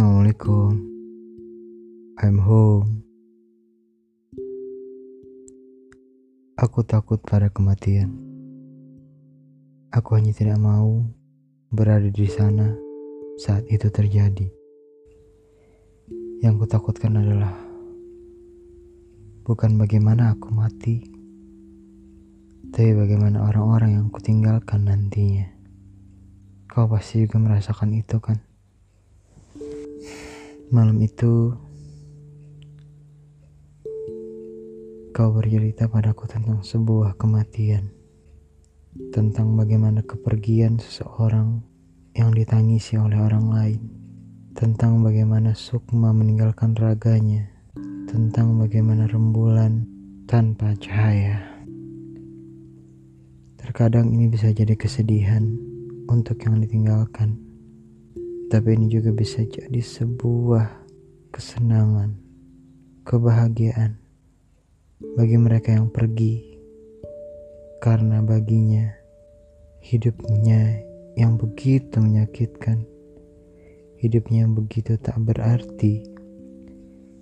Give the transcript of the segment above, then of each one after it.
Assalamualaikum. I'm home. Aku takut pada kematian. Aku hanya tidak mau berada di sana saat itu terjadi. Yang kutakutkan adalah bukan bagaimana aku mati, tapi bagaimana orang-orang yang kutinggalkan nantinya. Kau pasti juga merasakan itu kan? Malam itu, kau bercerita padaku tentang sebuah kematian, tentang bagaimana kepergian seseorang yang ditangisi oleh orang lain, tentang bagaimana Sukma meninggalkan raganya, tentang bagaimana rembulan tanpa cahaya. Terkadang ini bisa jadi kesedihan untuk yang ditinggalkan tapi ini juga bisa jadi sebuah kesenangan, kebahagiaan bagi mereka yang pergi, karena baginya hidupnya yang begitu menyakitkan, hidupnya yang begitu tak berarti,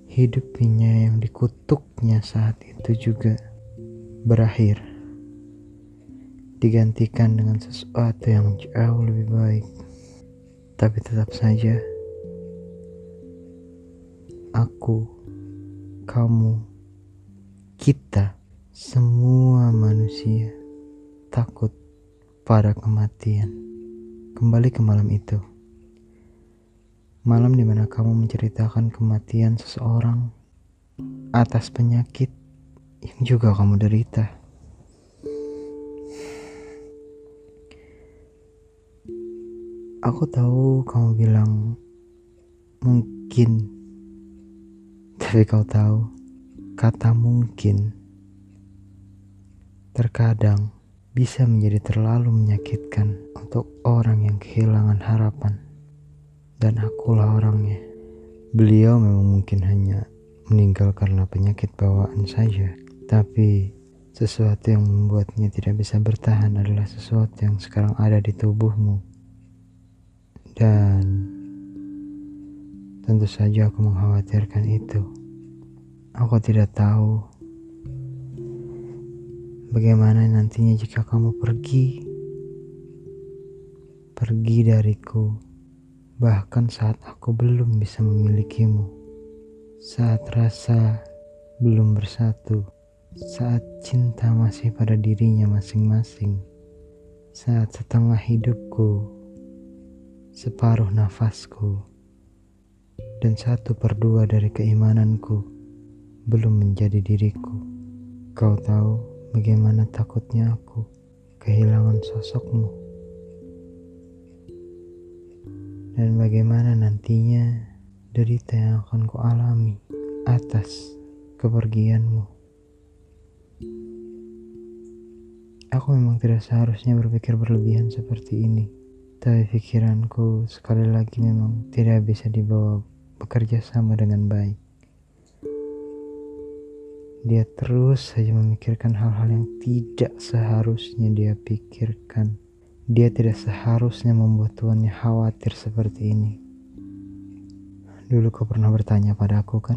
hidupnya yang dikutuknya saat itu juga berakhir, digantikan dengan sesuatu yang jauh lebih baik. Tapi tetap saja, aku, kamu, kita, semua manusia takut pada kematian. Kembali ke malam itu. Malam di mana kamu menceritakan kematian seseorang atas penyakit yang juga kamu derita. Aku tahu kamu bilang mungkin, tapi kau tahu kata mungkin terkadang bisa menjadi terlalu menyakitkan untuk orang yang kehilangan harapan. Dan akulah orangnya. Beliau memang mungkin hanya meninggal karena penyakit bawaan saja, tapi sesuatu yang membuatnya tidak bisa bertahan adalah sesuatu yang sekarang ada di tubuhmu dan tentu saja aku mengkhawatirkan itu. Aku tidak tahu bagaimana nantinya jika kamu pergi. Pergi dariku, bahkan saat aku belum bisa memilikimu. Saat rasa belum bersatu, saat cinta masih pada dirinya masing-masing, saat setengah hidupku separuh nafasku, dan satu per dua dari keimananku belum menjadi diriku. Kau tahu bagaimana takutnya aku kehilangan sosokmu. Dan bagaimana nantinya derita yang akan kualami atas kepergianmu. Aku memang tidak seharusnya berpikir berlebihan seperti ini. Tapi pikiranku sekali lagi memang tidak bisa dibawa bekerja sama dengan baik. Dia terus saja memikirkan hal-hal yang tidak seharusnya dia pikirkan. Dia tidak seharusnya membuat tuannya khawatir seperti ini. Dulu kau pernah bertanya pada aku kan?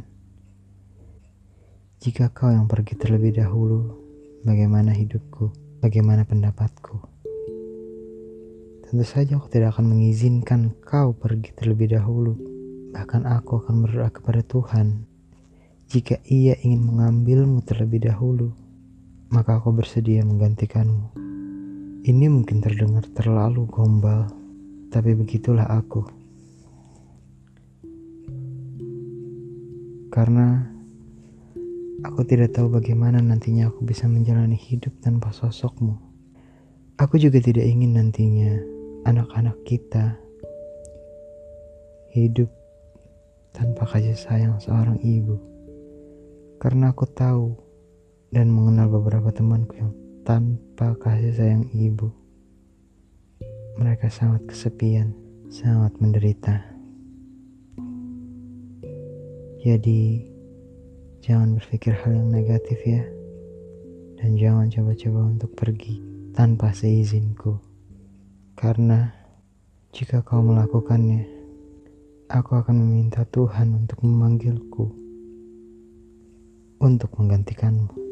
Jika kau yang pergi terlebih dahulu, bagaimana hidupku? Bagaimana pendapatku? Tentu saja aku tidak akan mengizinkan kau pergi terlebih dahulu. Bahkan aku akan berdoa kepada Tuhan. Jika ia ingin mengambilmu terlebih dahulu, maka aku bersedia menggantikanmu. Ini mungkin terdengar terlalu gombal, tapi begitulah aku. Karena aku tidak tahu bagaimana nantinya aku bisa menjalani hidup tanpa sosokmu. Aku juga tidak ingin nantinya anak-anak kita hidup tanpa kasih sayang seorang ibu. Karena aku tahu dan mengenal beberapa temanku yang tanpa kasih sayang ibu. Mereka sangat kesepian, sangat menderita. Jadi, jangan berpikir hal yang negatif ya. Dan jangan coba-coba untuk pergi tanpa seizinku. Karena jika kau melakukannya, aku akan meminta Tuhan untuk memanggilku untuk menggantikanmu.